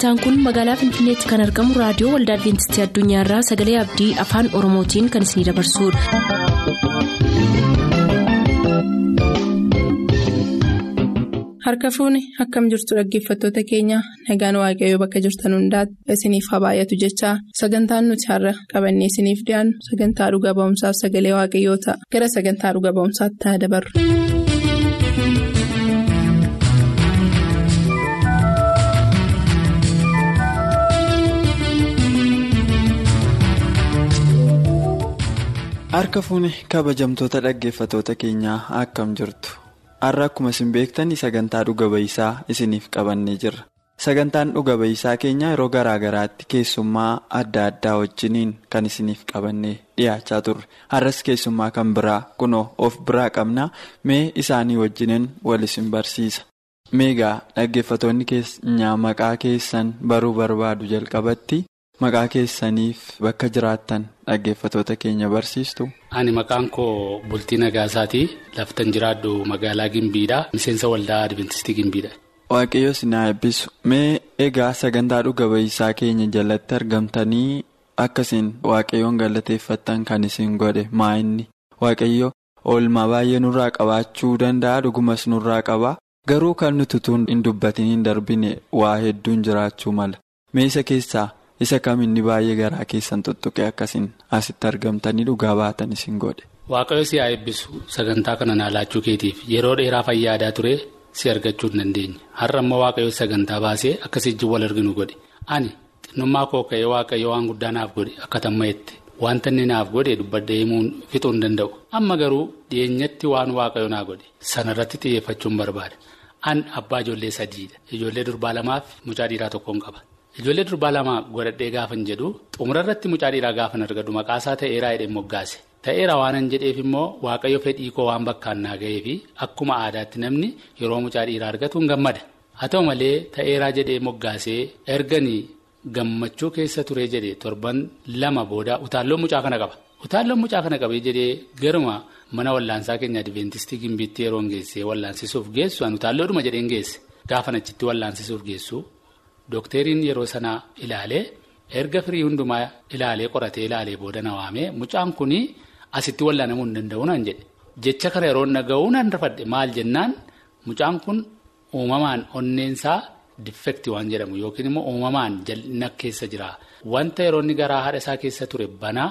sagantaan kun magaalaa finfinneetti kan argamu raadiyoo waldaa adventistii addunyaarraa sagalee abdii afaan oromootiin kan isinidabarsudha. harka fuuni akkam jirtu dhaggeeffattoota keenya nagaan waaqayyoo bakka jirtan hundaati isiniif haa baay'atu jechaa sagantaan nuti har'a qabannee isiniif dhiyaannu sagantaa dhuga ba'umsaaf sagalee waaqayyoo ta'a gara sagantaa dhuga ba'umsaatti haa dabarru. Harka fuuni kabajamtoota dhaggeeffatoota keenyaa akkam jirtu? Har'a akkuma isin beektan sagantaa dhuga ba'isaa isiniif qabannee jirra. Sagantaan dhuga ba'isaa keenya yeroo garaa garaatti keessummaa adda addaa wajjiniin kan isiniif qabannee dhiyaachaa turre. Har'as keessummaa kan biraa kunoo of biraa qabna. Mee isaanii wajjiniin wal isin barsiisa. Meegaa dhaggeeffatoonni keenya maqaa keessan baruu barbaadu jalqabatti. Maqaa keessaniif bakka jiraattan dhaggeeffatoota keenya barsiistu. Ani maqaan koo Bultii Nagaasaatii laftan jiraadhu magaalaa Gimbiidha. Miseensa waldaa Adventistii Gimbiidha. Waaqayyo si na eebbisu. Mee egaa sagantaa dhuga ba'isaa keenya jalatti argamtanii akkasiin waaqayyoon galateeffattan kan isin godhe maa inni waaqayyo oolmaa baay'ee nurraa qabaachuu danda'a dhugumas nurraa qaba garuu kan nuti tun hin dubbatiin hin darbine waa hedduun jiraachuu mala. Mee isa keessaa. Isa kam inni baay'ee garaa keessan tuttuqe akkasiin asitti argamtanii dhugaa baatan isin godhe. Waaqayyo si haa eebbisu sagantaa kana naalaachuu keetiif yeroo dheeraa fayyaadaa ture si argachuu hin dandeenye har'a immoo waaqayyo sagantaa baasee akkasii ijji wal arginu godhe ani xinnummaa koo ka'ee waaqayyo waan guddaa naaf godhe akka tamma'etti wanta inni naaf godhe dubbadda himuun fixuu hin danda'u amma garuu dhiyeenyatti waan waaqayyo naa godhe sanarratti xiyyeeffachuun barbaada an abbaa ijoollee sadiidha ijoollee durbaa lamaaf mucaa dhiiraa tokkoon qaba. Ijoollee durbaa lama godhadhee gaafan jedhu xumura irratti mucaa dhiiraa gaafan argadu maqaasaa ta'eeraa jedhee moggaase. Ta'eera waanan jedheef immoo waaqayyo fedhii koo waan bakkaan naa ga'ee fi akkuma aadaatti namni yeroo mucaa dhiiraa argatu hin gammada. Haa ta'u malee ta'eeraa jedhee moggaasee erganii gammachuu keessa turee jedhee torban lama booda utaalloon mucaa kana qaba. Utaalloon mucaa kana qabee jedhee garuma mana wallaansaa keenya adventistii gimbiitti yeroo geessee wallaansisuuf geessu utaalloodhuma jedheen geesse. Gaafan achitti wallaansisuuf geessu. Dookteriin yeroo sanaa ilaalee erga firii hundumaa ilaalee qoratee ilaalee booda na waamee mucaan kun asitti wallaanamuu hin danda'u naan jedhe. Jecha kana yeroo dhaga'uu nan rafadhe. Maal jennaan? Mucaan kun uumamaan onneensaa diffekti waan jedhamu yookiin immoo uumamaan jal'ina keessa jira. Wanta yeroo inni garaa haadha isaa keessa ture banaa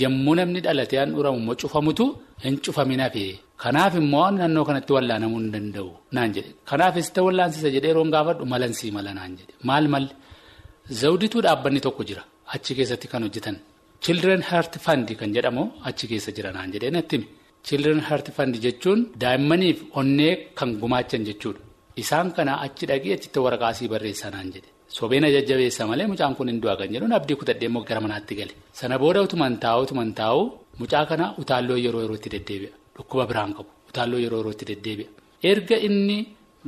yommuu namni dhalatee an dhuramu immoo cufamutu hin cufamin hafee. Kanaaf immoo naannoo kanatti wallaanamuu hin danda'u? naan jedhe. Kanaafis ta'e wallaansisa jedhee yeroon gaafadhu malansii mala naan jedhe. Maal malli zawdituu dhaabbanni tokko jira achi keessatti kan hojjetan. Children heart fund kan jedhamu achi keessa jira naan jedhee natti himi. Children heart fund jechuun daa'immaniif onnee kan gumaachan jechuudha. Isaan kana achi dhaqee achitti waraqaasii barreessaa naan jedhe. Sobeena jajjabeessa malee mucaan kun hin du'a kan jedhuun abdii kutadhee immoo gara manaatti gale. Sana booda utuman taa'u utuman taa'u mucaa kana utaalloo yeroo yerootti deddeebi'a. Dhukkuba biraan qabu utaalloo yeroo yerootti deddeebi'a. Erga inni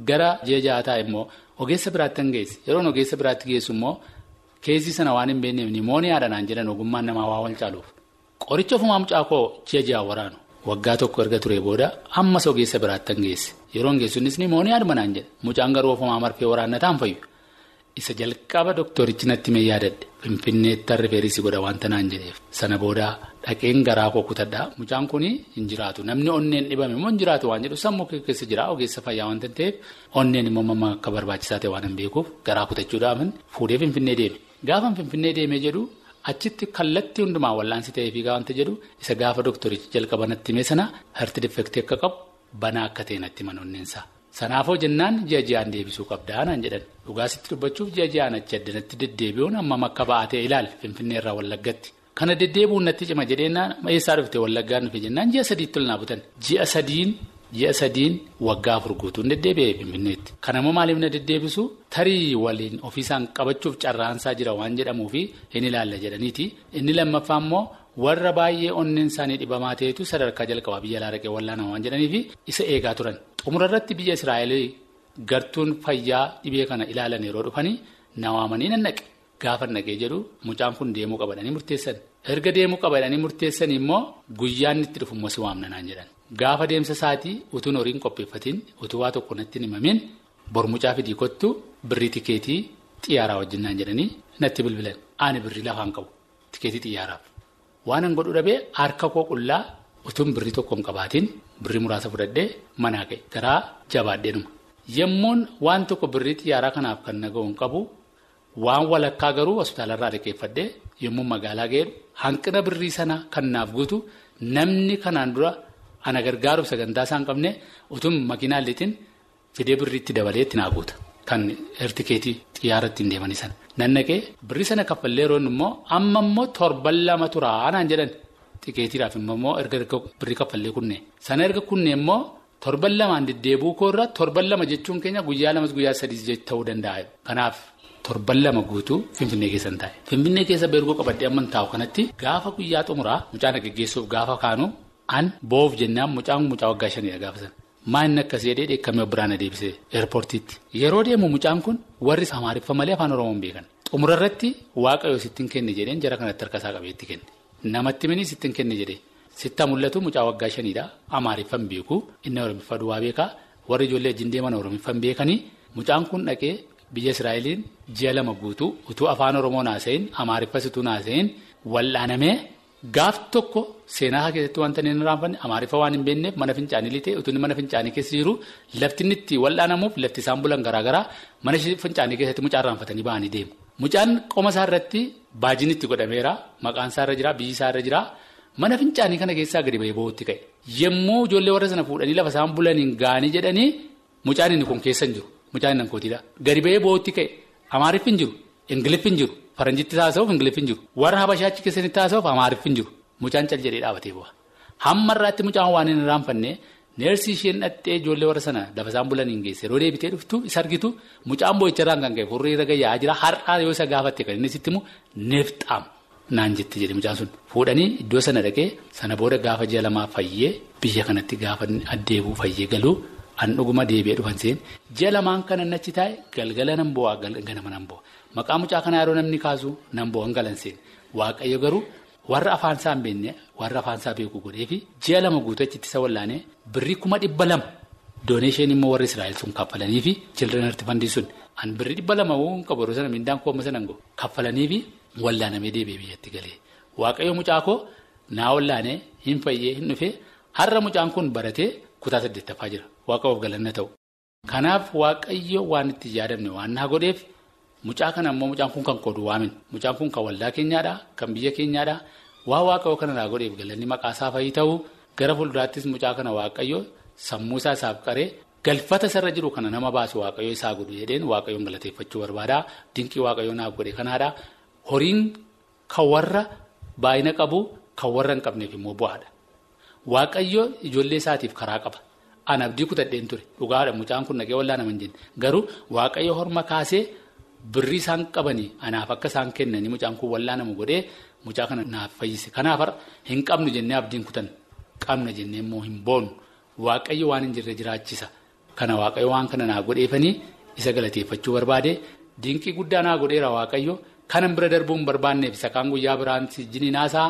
gara ji'a ja'ataa immoo ogeessa biraatti hin geesse yeroon ogeessa biraatti geessu immoo keessi sana waan hin beekneef nimooniyaadha naan jedhan ogummaan namaa waa wal caaluuf. Qoricha ofumaa mucaa koo ji'a ja'a waraanu waggaa tokko erga ture booda ammas ogeessa biraatti hin geesse yeroon geessuunis nimooniyaadhuma naan jedhe mucaan garuu ofumaa marfee waraannataan fayyu. Isa jalqaba dooktorichi natti mee yaadadhe. Finfinneetti rifeerisii godha wanta naan jedheef. Sana booda dhaqeen garaa koo kutadhaa mucaan kun hin jiraatu. Namni onneen dhibame immoo hin jiraatu waan jedhu. Sammuu keessa jira. Ogeessa fayyaa wanta ta'eef onneen immoo mamma akka barbaachisaa ta'e waan hin beekuuf garaa kutachuudhaaf fuudhee finfinnee deeme. Gaafa finfinnee deemee jedhu achitti kallattii hundumaa wallaansi ta'ee fi wanta jedhu isa gaafa dooktorichi jalqaba natti himee sana harti difektii akka qabu banaa akka ta'e natti onneensaa. Sanaafoo jennaan ji'a ji'aan deebisuu qabdaa naan jedhan. Dhugaasitti dubbachuuf ji'a ji'aan achi addanatti deddeebi'uun hammam akka ba'atee ilaali finfinnee irraa wallaggatti kana deddeebi'uun natti cima jedheenaan eessaa dhufte wallaggaan dhufe jennaan ji'a sadiitti ol naa butan. Ji'a sadiin ji'a sadiin waggaa afur guutuun deddeebi'ee finfinneetti. Kanammoo maaliif na deddeebisu tarii waliin ofiisaan qabachuuf carraansaa jira waan jedhamuufi hin ilaalla jedhaniiti. Inni lammaffaa immoo. Warra baay'ee onneen isaanii dhibamaa ta'etu sadarkaa jalqabaa biyya alaa dhaqee wallaanama waan jedhaniifi isa eegaa turan. Xumura irratti biyya israa'el gartuun fayyaa dhibee kana ilaalan yeroo dhufanii na waamanii nan naqe gaafa naqee jedhu mucaan kun deemuu qabadhanii murteessan. Erga deemuu qabadhanii murteessan immoo guyyaan itti dhufu immoo si waamna naan jedhan. Gaafa deemsa isaatii utuun horiin qopheeffatiin utuu waa tokko natti himamin bor mucaa fidii kottu birrii tikeetii xiyyaaraa wajjinnaan jedhanii natti bilbilan. Ani birrii lafaan qabu tikeetii xiyyaaraaf waan an godhu dhabee harka koo qullaa utuun birrii tokko hin qabaatiin birrii muraasa fudhadhee manaa ka'e garaa jabaadheenuma yemmuun waan tokko birrii xiyyaaraa kanaaf kan naga'u hin qabu waan walakkaa garuu hospitaalarraa liqeeffadhee yommuu magaalaa ga'e hanqina birrii sana kan naaf guutu namni kanaan dura ana gargaaruuf sagantaa isaan qabne utuun makiinaa fidee birriitti dabalee itti naa guuta. Kan tikeetii xiyyaara ittiin deemanii sana. Nannaqee birrii sana kaffallee yeroon immoo amma immoo torban lama turaa naan jedhan tikeetiidhaaf immoo erga birrii kaffallee kunne. Sana erga kunne immoo torban lamaan deddeebuu koorraa torban lama jechuun keenya guyyaa lamas guyyaa sadiis ta'uu danda'a. Kanaaf torban lama guutuu Finfinnee keessan taa'e. Finfinnee keessa beergoo qabadhee amma taa'u kanatti gaafa guyyaa xumuraa mucaan geggeessuuf gaafa kaanu an boof jennaan mucaan mucaa waggaa shaniidha gaafa sana. Maanni akkasii jedhee dheekkamee biraan adeemsee eerpoortiitti. Yeroo deemu mucaan kun warri Amaariffa malee afaan Oromoo hin beekan. Xumura irratti waaqayyo sittiin kenne jedheen jara kanatti harkasaa qabeetti kenne. Namatti mini sittiin kenne jedhee. Sitta mul'atu mucaa waggaa shaniidha. Amaariffa hin beeku. Inni Oromiffa duwwaa beekaa. Warri ijoollee wajjin deeman Oromiffa hin beekanii. Mucaan kun dhaqee biyya Israa'eliin ji'a lama guutuu utuu afaan Oromoo naasa'in Amaariffas utuu naasa'in wal'aanamee. Gaaf tokko seenaa keessatti wanta inni raanfanne amaariffa waan hin beekneef mana fincaanii litee utuu mana fincaanii keessa jiru lafti inni itti wal'aanamuuf lafti isaan bulan garaagaraa mana fincaanii keessatti mucaan raanfatanii ba'anii deemu. Mucaan qoma isaa irratti baajin itti godhameera maqaan isaa irra jira biyyi isaa irra jira mana fincaanii kana keessaa gadi bahee ba'uutti ka'e. Yommuu ijoollee warra sana fuudhanii lafa isaan bulaniin gaanii jedhanii mucaan inni kun keessa hin jiru mucaan inni kootiidha. Gadi bahee ba'uutti ka'e amaariffi hin jiru ingiliffi hin jiru. Faranjitti taasisuuf ingiliffi hin jiru. Warra Habashaachi keessatti taasisuuf Amaariffi hin jiru. Mucaan cal jedhee dhaabatee bu'a. Hamma irraatti mucaan waan hin raanfanne neersii isheen dhattee ijoollee warra sana lafa isaan bulaniin geesse yeroo deebitee dhuftu isa argitu mucaan boo'icharraan kan ka'e furrii irra gayyaa jira har'aa yoo isa gaafatte kan inni sitti immoo neefxaam naan jette jedhe mucaan sun. Fuudhanii iddoo sana dhaqee sana booda gaafa ji'a lamaa fayyee biyya kanatti gaafa addeebuu fayyee galuu an dhuguma deebi'ee dhufan seen. Ji'a lamaan kanan achi taa'e galgala nan bo'aa ganama nan bo'aa. Maqaa mucaa kanaa yeroo namni kaasu nan bo'an galanseen waaqayyo garuu warra afaan isaa hin beekne warra afaan isaa beeku godhee fi ji'a lama guutuu achitti isa wallaanee birrii kuma dhibba lama dooneesheen immoo warri Israa'el sun kaffalanii fi children health fund sun. An birrii dhibba lama waan qabu yeroo sana mindaan koo amma sana go kaffalanii fi wallaanamee deebi'ee biyyatti galee. Waaqayyo mucaa koo naa wallaanee hin fayyee hin dhufee har'a mucaan kun baratee kutaa saddeettaffaa jira waaqayyoof galanna ta'u. Kanaaf waaqayyo waan itti yaadamne waan naa godheef. Mucaa kana immoo mucaan kun kan qoodu waamin. Mucaan kun kan waldaa keenyaadha kan biyya keenyaadha. Waa waaqayyoo kana naa godheef galanni maqaa isaa fayyii ta'u gara fuulduraattis mucaa kana waaqayyo sammuu isaa isaaf qaree galfata isarra jiru kana nama baasu waaqayyo isaa godhu jedheen waaqayyoon galateeffachuu barbaada. Dinqii waaqayyoo naaf godhe kanaadha. Horiin kan warra baay'ina qabu kan warra hin qabneef immoo bu'aadha. Waaqayyo ijoollee isaatiif karaa qaba an abdii kutadheen ture dhugaadha mucaan kun nagee wallaa nama hin jenne garuu waaqayyo horma kaasee. Birrii isaan qabanii anaaf akka isaan kennanii mucaan kun wallaanamu godhee mucaa kana naaf fayyise. Kanaaf hin qabnu jennee abdiin kutan qabna jennee immoo hin boonu waaqayyo waan hin jirre jiraachisa. Kana waaqayyo waan kana naa godheefanii isa galateeffachuu barbaade dinqii guddaa naa godheera waaqayyo kanan bira darbuu hin barbaanneef isa kaan guyyaa biraan jiniin haasaa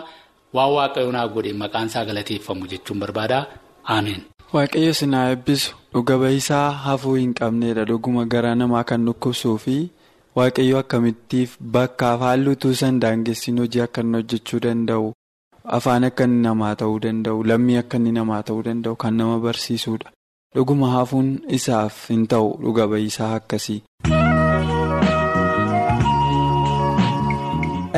waan waaqayyo naa godhe maqaan isaa galateeffamu jechuun barbaada. Ameen. Waaqayyo sinaa eebbisu dhuga ba'isaa hafuu hin qabneedha dhuguma garaa namaa kan dhukkubsuu fi. Waaqayyo akkamittiif bakkaaf haalluutuu san daangessiin hojii akka inni hojjechuu danda'u afaan akka inni namaa ta'uu danda'u lammii akka inni namaa ta'uu danda'u kan nama barsiisudha. Dhuguma hafuun isaaf hin ta'u dhuga ba'isaa akkasii.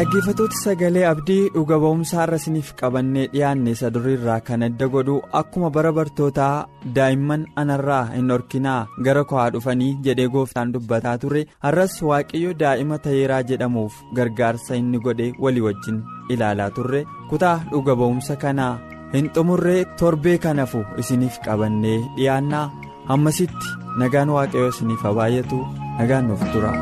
Dhaggeeffattoota sagalee abdii dhuga ba'umsaa irra isiniif qabannee dhiyaanne isa duriirraa kan adda godhu akkuma bara bartootaa daa'imman anarraa hin horkinaa gara koo haa dhufanii jedhee gooftaan dubbataa ture. Har'as waaqayyo daa'ima ta'eeraa jedhamuuf gargaarsa inni godhe walii wajjin ilaalaa turre. Kutaa dhuga ba'umsa kanaa hin xumurree torbee kanafu isiniif qabannee dhiyaannaa. Hammasitti nagaan waaqayyo isiniif haa baay'atu nagaan nuuf tura.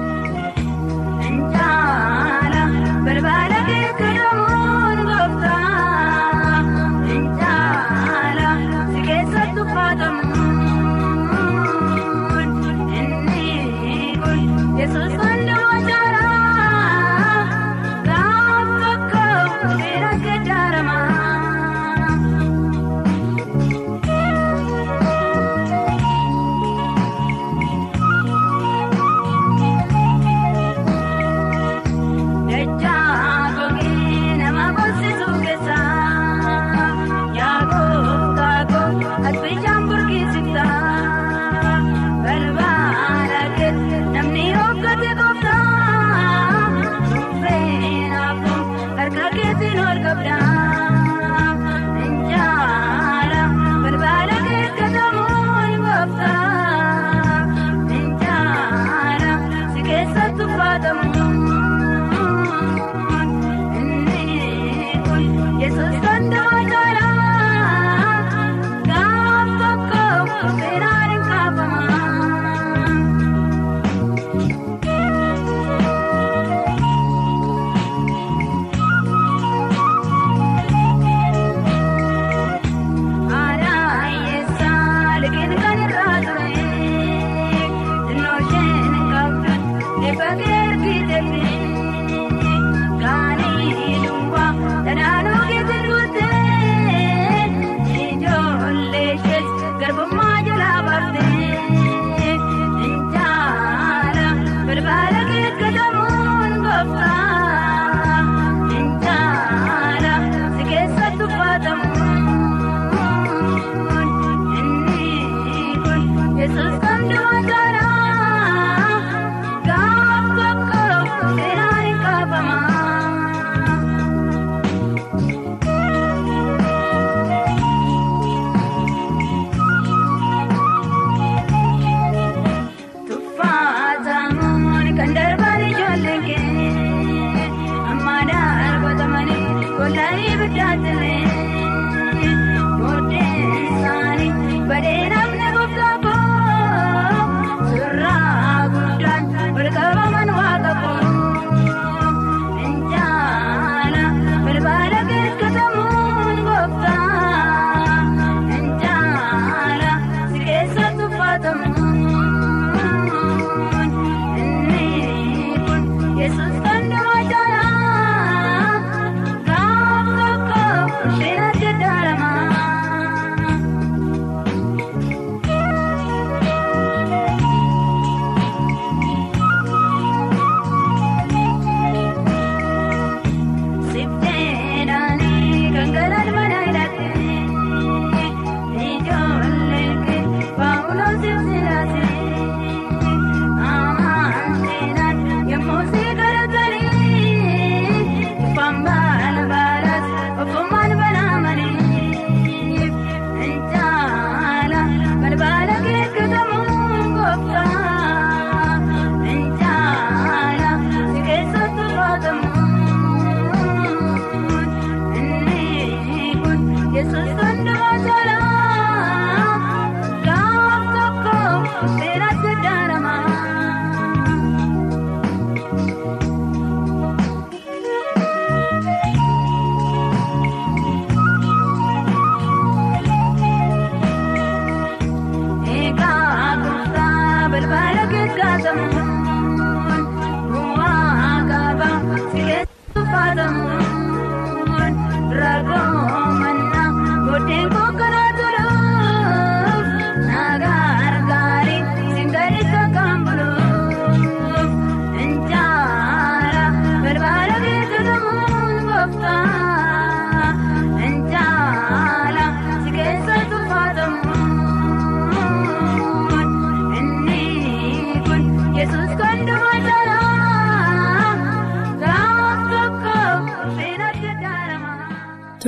Balbala keessa namoonni gooftaa Intaala si keessatti uffatamuun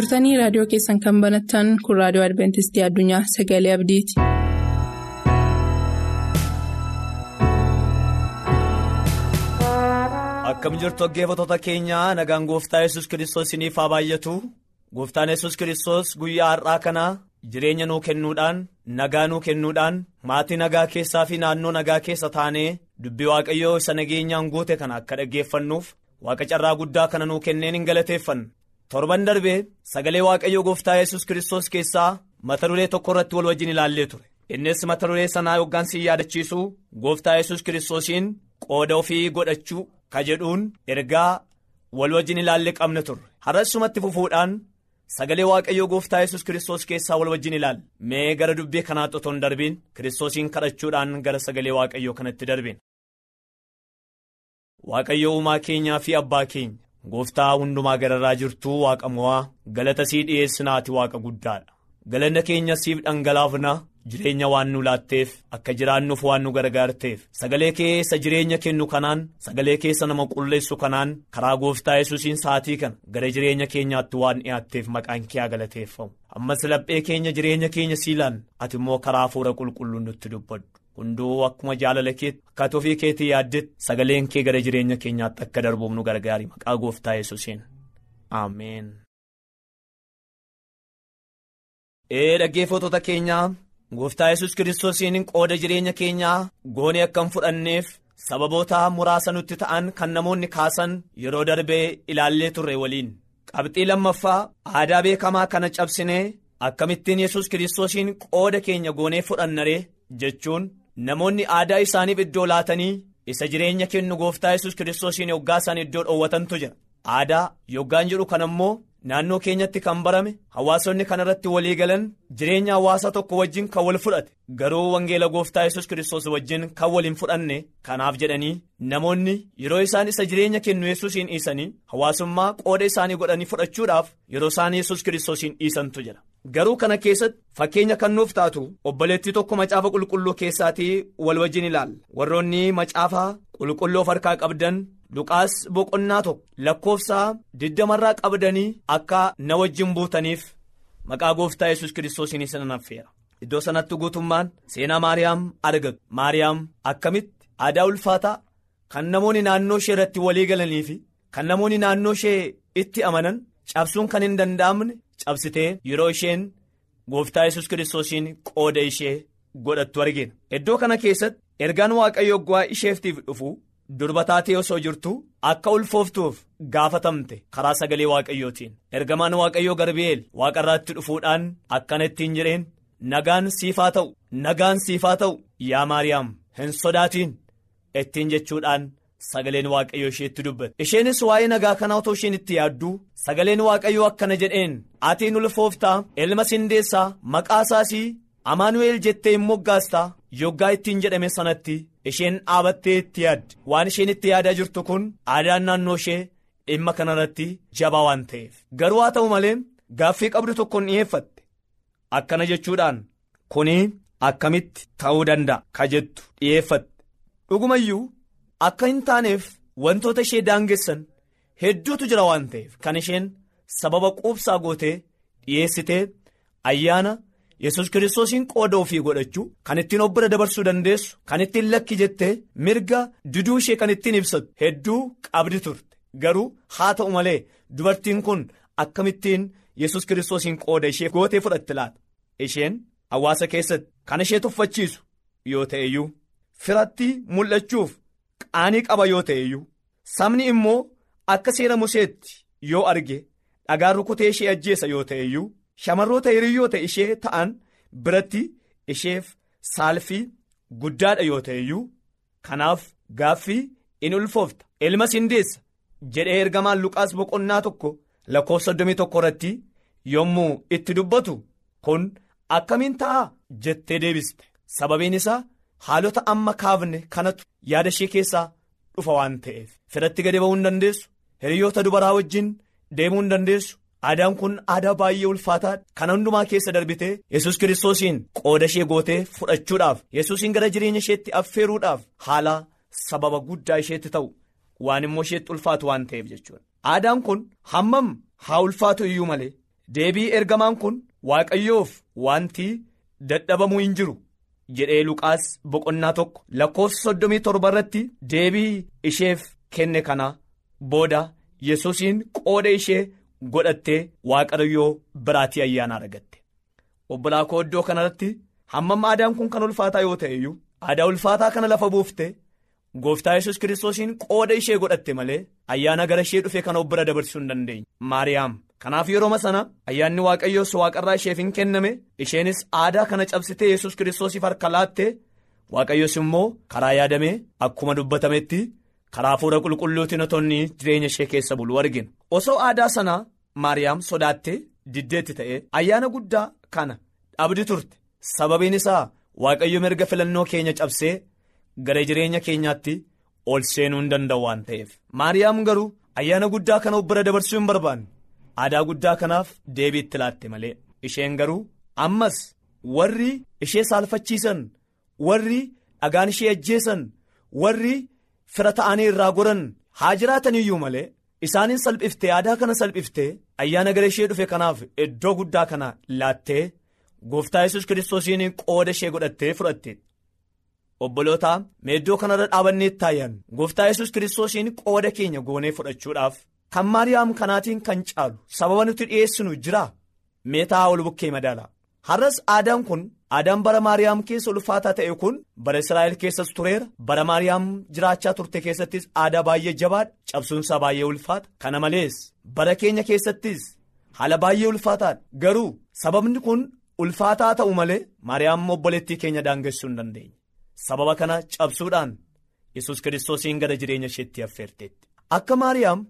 Turtanii raadiyoo keessan kan banattan kun raadiyoo Adventistii Addunyaa Sagalee Abdiiti. Akkam jirtu dhaggeeffattoota keenya nagaan gooftaa yesus kiristoos isiniif haa baay'atu gooftaan yesus kiristoos guyyaa har'aa kana jireenya nuu kennuudhaan nagaa nuu kennuudhaan maatii nagaa keessaa fi naannoo nagaa keessa taanee dubbii waaqayyoo isa nageenyaan guute kana akka dhaggeeffannuuf waaqa carraa guddaa kana nuu kenneen hin galateeffanna torban darbee sagalee waaqayyoo gooftaa yesus kiristoos keessaa mata duree tokko irratti wal wajjin ilaallee ture. Innis mata duree sanaa yoggaan si yaadachiisu gooftaa yesus kiristoosiin qooda ofii godhachuu ka jedhuun ergaa wal wajjin ilaalle qabna turre. Har'asumatti fufuudhaan sagalee waaqayyoo gooftaa yesus kiristoos keessaa wal wajjin ilaalle. Mee gara dubbii kanaatti otoo hin darbiin kiristoosiin kadhachuudhaan gara sagalee waaqayyoo kanatti darbin. waaqayyo uumaa keenyaa fi abbaa keenya gooftaa hundumaa gararraa jirtuu waaqa mo'aa galata sii dhi'eessinaati waaqa guddaadha. Galanna keenya siif dhangalaafna jireenya waan nu laatteef akka jiraannuuf waan nu gargaarteef. Sagalee keessa jireenya kennu kanaan sagalee keessa nama qulleessu kanaan karaa gooftaa yesuusiin sa'aatii kana gara jireenya keenyaatti waan dhi'aatteef maqaan kee galateeffamu ammas laphee keenya jireenya keenya siilaan ati immoo karaa hafuura qulqulluun nutti dubbadhu hunduu akkuma jaalala keetti akka ofii keetii yaaddetti sagaleen kee gara jireenya keenyaatti akka darbuuf nu gargaari. Maqaa gooftaa yesuusiin. Ameen. ee dhaggeeffattoota keenyaa gooftaa yesus kiristoosiin qooda jireenya keenyaa goonee akka hin fudhanneef sababoota muraasa nutti ta'an kan namoonni kaasan yeroo darbee ilaallee turre waliin. Qabxii lammaffaa aadaa beekamaa kana cabsinee akkamittiin yesus kiristoosiin qooda keenya goonee fudhannaree jechuun namoonni aadaa isaaniif iddoo laatanii isa jireenya kennu gooftaa yesus kiristoosiin yoggaa isaan iddoo dhoowwatantu jira aadaa yoggaan jedhu kan ammoo naannoo keenyatti kan barame hawaasonni kana irratti walii galan jireenya hawaasa tokko wajjin kan wal fudhate garuu wangeela gooftaa yesus kiristoos wajjin kan wal hin fudhanne kanaaf jedhanii namoonni yeroo isaan isa jireenya kennu yesuusiin dhiisanii hawaasummaa qooda isaanii godhanii fudhachuudhaaf yeroo isaan yesus kiristoosiin dhiisantu jira. Garuu kana keessatti fakkeenya kan nuuf taatu obboleettii tokko macaafa qulqulluu keessaatii wal wajjin ilaalla warroonni macaafa qulqulluu of harkaa qabdan luqaas boqonnaa tokko lakkoofsa digdamarraa qabdanii akka na wajjin buutaniif maqaa gooftaa yesus kiristoosiin isa naffeera iddoo sanatti guutummaan seenaa maariyaam argatu maariyaam akkamitti aadaa ulfaataa kan namoonni naannoo ishee irratti walii galanii fi kan namoonni naannoo ishee itti amanan cabsuun kan hin danda'amne. Cabsitee yeroo isheen gooftaa yesus kiristoosiin qooda ishee godhattu argina iddoo kana keessatti ergaan waaqayyo oggaa isheeftiif dhufu durba taatee osoo jirtu akka ulfooftuuf gaafatamte karaa sagalee waaqayyootiin ergamaan waaqayyoo garbi'eel waaqarraatti dhufuudhaan akkana ittiin jedheen nagaan siifaa ta'u nagaan siifaa ta'u yaa maariyaam hin sodaatiin ittiin jechuudhaan. Sagaleen waaqayyoo isheetti dubbate isheenis waa'ee nagaa kanaa otoo isheen itti yaaddu sagaleen waaqayyoo akkana jedheen. Atiin ulfooftaa ilma sindeessaa maqaa isaas amaanu'eel jettee hin moggaastaa yoggaa ittiin jedhame sanatti isheen dhaabattee itti yaadde waan isheen itti yaadaa jirtu kun aadaan naannoo ishee dhimma kanarratti jabaa waan ta'eef. Garuu haa ta'u malee gaaffii qabdu tokkoon dhiyeeffatte akkana jechuudhaan kuni akkamitti ta'uu danda'a? Ka jettu dhiyeeffatte dhugumayyuu. Akka hin taaneef wantoota ishee daangessan hedduutu jira waan ta'eef kan isheen sababa quubsaa gootee dhiyeessitee ayyaana yesus kiristoosiin qooda ofii godhachuu kan ittiin of bira dabarsuu dandeessu kan ittiin lakki jettee mirga diduu ishee kan ittiin ibsatu hedduu qabdi turte garuu haa ta'u malee dubartiin kun akkamittiin yesus kiristoosiin qooda ishee gootee fudhatte laata isheen hawaasa keessatti kan ishee tuffachiisu yoo ta'eyyuu firatti mul'achuuf. Qaanii qaba yoo ta'e iyyuu sabni immoo akka seera museetti yoo arge dhagaan rukutee ishee ajjeessa yoo ta'e iyyuu shamarroota hiriyoota ishee ta'an biratti isheef saalfii guddaadha yoo ta'e iyyuu kanaaf gaaffii in ulfoofta ilma sindeessa jedhee ergamaan luqaas boqonnaa tokko lakkoofsa soddomii tokko irratti yommuu itti dubbatu kun akkamiin ta'a jettee deebiste sababiin isaa. Haalota amma kaafne kanatu yaada ishee keessaa dhufa waan ta'eef. Firatti gadi ba'uu hin dandeessu. Hiriyoota dubaraa wajjin deemuu hin dandeessu. Aadaan kun aadaa baay'ee ulfaataa kan hundumaa keessa darbitee yesus kiristoosiin qooda ishee gootee fudhachuudhaaf yesuusiin gara jireenya isheetti affeeruudhaaf haala sababa guddaa isheetti ta'u waan immoo isheetti ulfaatu waan ta'eef jechuudha. Aadaan kun hammam haa ulfaatu iyyuu malee? Deebii ergamaan kun waaqayyoof wanti dadhabamuu hin jiru. Jedhee luqaas boqonnaa tokko lakkoofsa soddomii torba irratti deebii isheef kenne kana booda yesuusiin qooda ishee godhattee waaqayyoo biraatii ayyaana argatte obbolaa koo iddoo kanarratti hammam aadaan kun kan ulfaataa yoo ta'e iyyuu aadaa ulfaataa kana lafa buufte gooftaa yesus kiristoosiin qooda ishee godhatte malee ayyaana gara ishee dhufe kana bira dabarsuu hin dandeenye maariyaam. Kanaaf yeroo sana ayyaanni waaqayyoos waaqarraa isheef hin kenname isheenis aadaa kana cabsitee yesus kiristoosiif harka laatte waaqayyos immoo karaa yaadamee akkuma dubbatametti karaa fuula qulqulluutiin otonni jireenya ishee keessa bulu argina osoo aadaa sana maariyaam sodaattee diddeetti ta'e ayyaana guddaa kana dhabdi turte. Sababiin isaa waaqayyo mirga filannoo keenya cabsee gara jireenya keenyaatti ol seenuu hin danda'u waan ta'eef. Maariyaam garuu ayyaana guddaa kana bira dabarsuu hin barbaanne. Aadaa guddaa kanaaf deebii itti laatte malee. Isheen garuu ammas warri ishee saalfachiisan warri dhagaan ishee ajjeesan warri fira ta'anii irraa goran haa jiraatan iyyuu malee isaaniin salphiftee aadaa kana salphiftee ayyaana gara ishee dhufe kanaaf iddoo guddaa kana laattee gooftaa yesus kiristoosiin qooda ishee godhattee fudhatte. Obboloota meeddoo kanarra dhaabannee taayyan gooftaa yesus kiristoosiin qooda keenya goonee fudhachuudhaaf kan maariyaam kanaatiin kan caalu sababa nuti dhi'eessinu jira meetaa ol bukkee madaala. Har'as aadaan kun aadaan bara maariyaam keessa ulfaataa ta'e kun bara israa'el keessas tureera. Bara maariyaam jiraachaa turte keessattis aadaa baay'ee jabaadha. Cabsuunsaa baay'ee ulfaata. Kana malees bara keenya keessattis haala baay'ee ulfaataadha. Garuu sababni kun ulfaataa ta'u malee maariyaam obboleettii keenya daangessuu hin dandeenye. Sababa kana cabsuudhaan yesus kiristoosiin gara jireenya isheetti affeerteetti. Akka maariyaam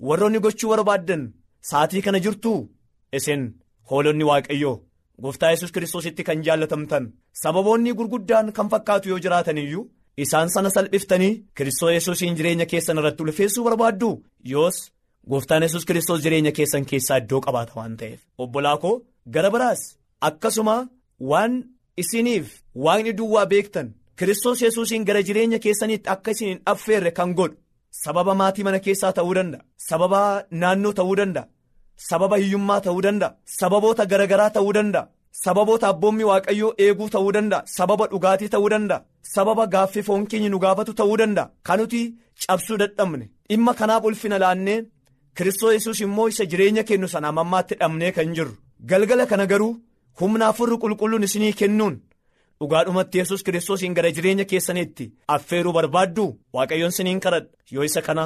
warroonni gochuu barbaaddan sa'aatii kana jirtuu? Isin hoolonni waaqayyoo gooftaa yesus kiristoositti kan jaallatamtan sababoonni gurguddaan kan fakkaatu yoo jiraatan iyyuu isaan sana salphiftanii kiristoos yesuusiin jireenya keessan irratti ulfeessuu barbaaddu yoos gooftaan yesus kiristoos jireenya keessan keessaa iddoo qabaata waan ta'eef. Obbolaa koo gara biraas akkasuma waan isiniif waaqni duwwaa beektan kiristoos yesuusiin gara jireenya keessaniitti akka isin hin affeerre kan godhu sababa maatii mana keessaa ta'uu danda'a. Sababa naannoo ta'uu danda'a. Sababa hiyyummaa ta'uu danda'a. Sababoota garagaraa ta'uu danda'a. Sababoota abboommii waaqayyoo eeguu ta'uu danda'a. Sababa dhugaatii ta'uu danda'a. Sababa gaaffii foon keenya nu gaafatu ta'uu danda'a. Kan nuti cabsuu dadhabne. Dhimma kanaaf ulfina laannee kiristoos yesuus immoo isa jireenya kennu sana ammaatti dhabnee kan jirru. Galgala kana garuu humna afurri qulqulluun isinii kennuun dhugaadhumatti yesus kiristoosiin gara jireenya keessaniitti affeeruu barbaaddu waaqayyoon siniin kadhadha yoo isa kana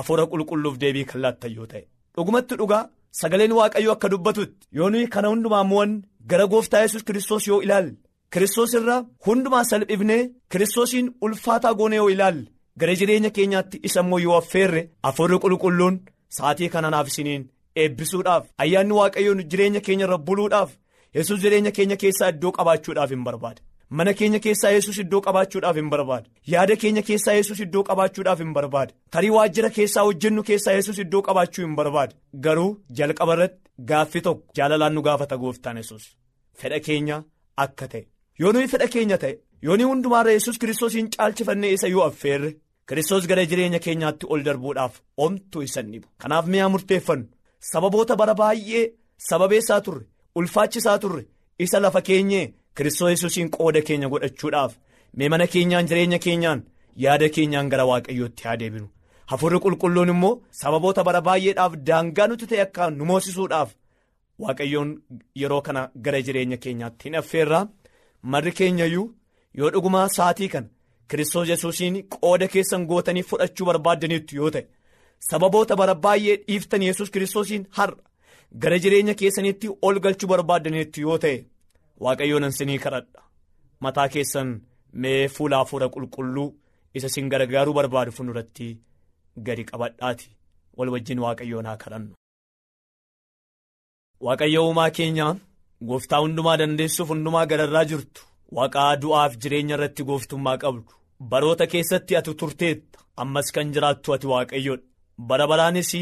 afura qulqulluuf deebii kan laattan yoo ta'e dhugumatti dhugaa sagaleen waaqayyoo akka dubbatutti yoo nuyi kana hundumaa mo'an gara gooftaa yesus kiristoos yoo ilaalle kiristoos irraa hundumaa salphifnee kiristoosiin ulfaataa goone yoo ilaalle gara jireenya keenyaatti isa immoo yoo affeerre afurri qulqulluun sa'aatii kananaaf isiniin eebbisuudhaaf ayyaanni waaqayyoon jireenya keenya irra buluudhaaf. Yesus jireenya keenya keessaa iddoo qabaachuudhaaf hin barbaada mana keenya keessaa yesus iddoo qabaachuudhaaf hin barbaada yaada keenya keessaa yesus iddoo qabaachuudhaaf hin barbaada tarii waajjira keessaa hojjennu keessaa yesus iddoo qabaachuu hin barbaada garuu jalqaba irratti gaaffii tokko jaalalaan nu gaafata gooftaan yesus fedha keenya akka ta'e. Yoo nuyi fedha keenya ta'e yoo nuyi hundumaarra yesus kiristoosiin caalchifannee isa yoo affeerre kiristoos gara jireenya keenyaatti ol darbuudhaaf omtuu isa dhibu. Kanaaf mi'a murteeffannu. Sababoota bara baay'ee sababeessaa turre. Ulfaachisaa turre. Isa lafa keenyee? Kiristoos yesuusiin qooda keenya godhachuudhaaf. Mee mana keenyaan jireenya keenyaan yaada keenyaan gara waaqayyootti haa deebinu. Hafuurri qulqulluun immoo sababoota bara baay'eedhaaf daangaa nuti ta'e akka nu moosisuudhaaf waaqayyoon yeroo kana gara jireenya keenyaatti hin affeerraa marri keenyayyuu yoo dhugumaa sa'aatii kana kiristoos yesuusiin qooda keessan gootanii fudhachuu barbaaddaniitu yoo ta'e sababoota bara baay'ee dhiiftan yesus kiristoosiin har'a. Gara jireenya keessanitti ol galchuu barbaaddaniitti yoo ta'e waaqayyoon ansinii kadhadha mataa keessan mee fuula hafuura qulqulluu isa sin gargaaruu barbaadu fuulduratti gadi qabadhaati wal wajjin waaqayyoon haa kadhannu. waaqayyo uumaa keenya gooftaa hundumaa dandeessuuf hundumaa gararraa jirtu waaqaa du'aaf jireenya irratti gooftummaa qabdu baroota keessatti ati turteetta ammas kan jiraattu ati waaqayyoodha. Bara baraanis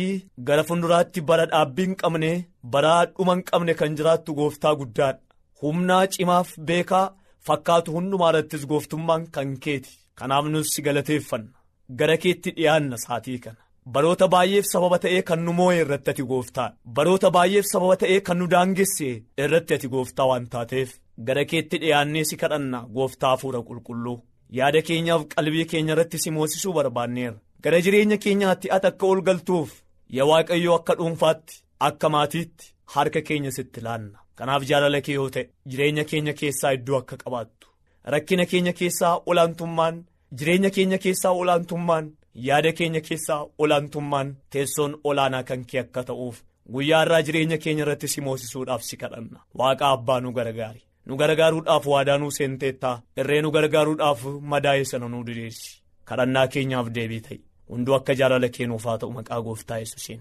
gara fuulduraatti bara dhaabbii hin qabne bara dhuma hin qabne kan jiraattu gooftaa guddaadha humnaa cimaaf beekaa fakkaatu hundumaa irrattis gooftummaan kan keeti. Kanaaf nus galateeffanna. Gara keetti dhiyaanna saatii kana. Baroota baay'eef sababa ta'ee kan nu moo'e irratti ati gooftaa. Baroota baay'eef sababa ta'ee kan nu daangesse irratti ati gooftaa waan taateef. Gara keetti dhiyaannee si kadhanna gooftaa hafuura qulqulluu. Yaada keenyaaf qalbii keenya irratti si moosisuu barbaanneerra. Gara jireenya keenyaatti ati akka ol galtuuf yaa waaqayyoo akka dhuunfaatti akka maatiitti harka keenya sitti laanna. Kanaaf jaalala kee yoo ta'e jireenya keenya keessaa iddoo akka qabaattu. Rakkina keenya keessaa olaantummaan jireenya keenya keessaa olaantummaan yaada keenya keessaa olaantummaan teessoon olaanaa kan kee akka ta'uuf guyyaa irraa jireenya keenya irratti si moosisuudhaaf si kadhanna. Waaqa abbaa nu gargaari. Nu gargaaruudhaaf waadaa nuu seenteettaa irree nu gargaaruudhaaf madaa'ee sana nuu diriirsi. kadhannaa keenyaaf deebii ta'i hunduu akka jaalala keenuuf haa ta'u maqaa gooftaa yesuusiin.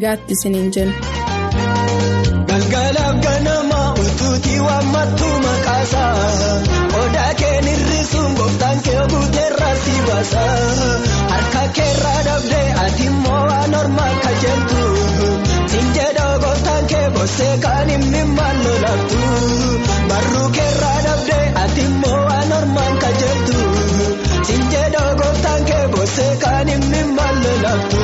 nagaatti isiniin jenna. galgalaaf ganamaa utuutii waammattuu maqaasaa odaa kee nirrisuun gooftaan kee baasa harka keerraa dhabdee ati immoo waan ormaa kajeeltu sinjedhoo gooftaan kee boosee kan himmi maal lolaaftu barruu keerraa dhabdee ati immoo waan ormaa kajeeltu sinjedhoo gooftaan kee boosee kan himmi maal lolaaftu.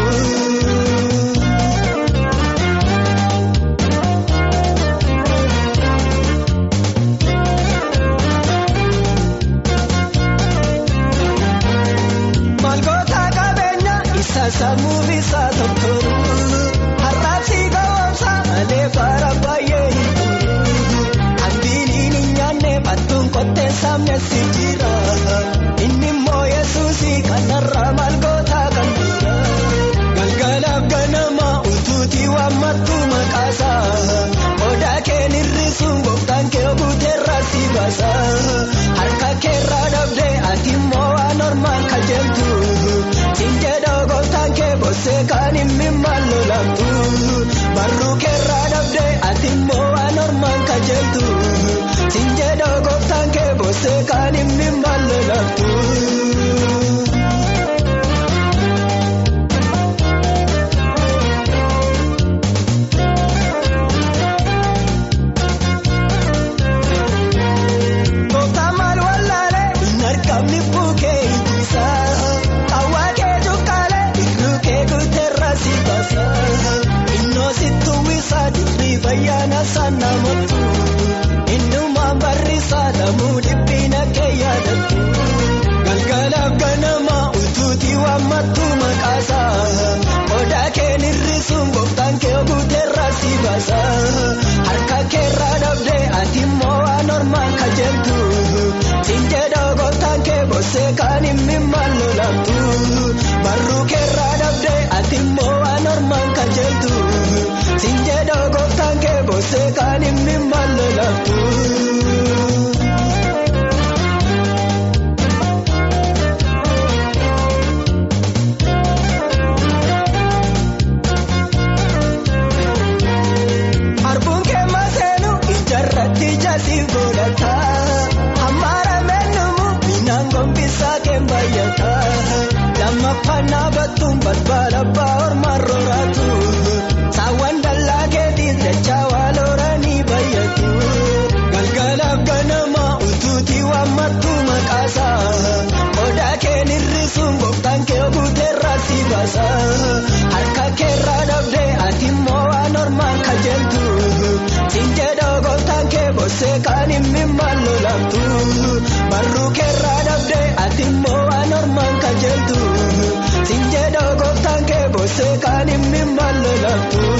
Jaasii godhata. Ammaara meenumu binaan gombisaa kee baay'ata. Lammaffaan dhaabbattuun balbala baa'ormaan rooraatu. Saawwan dallaa keetiin dachaa waalooranii baay'atu. Galgalaaf ganama utuutii waan mattuu maqaasaa. Odaa keen hir'isuun gooftaan kee guuteerraa si baasa. Harka keerraa dhabdee ati immoo waan ormaan kajeeltu. boosee kan inni maal lolaatu barruu keerraa dhabdee ati immoo waan ormaan kan jeeltu siinjedha gooftaan kee boosee kan inni maal lolaatu.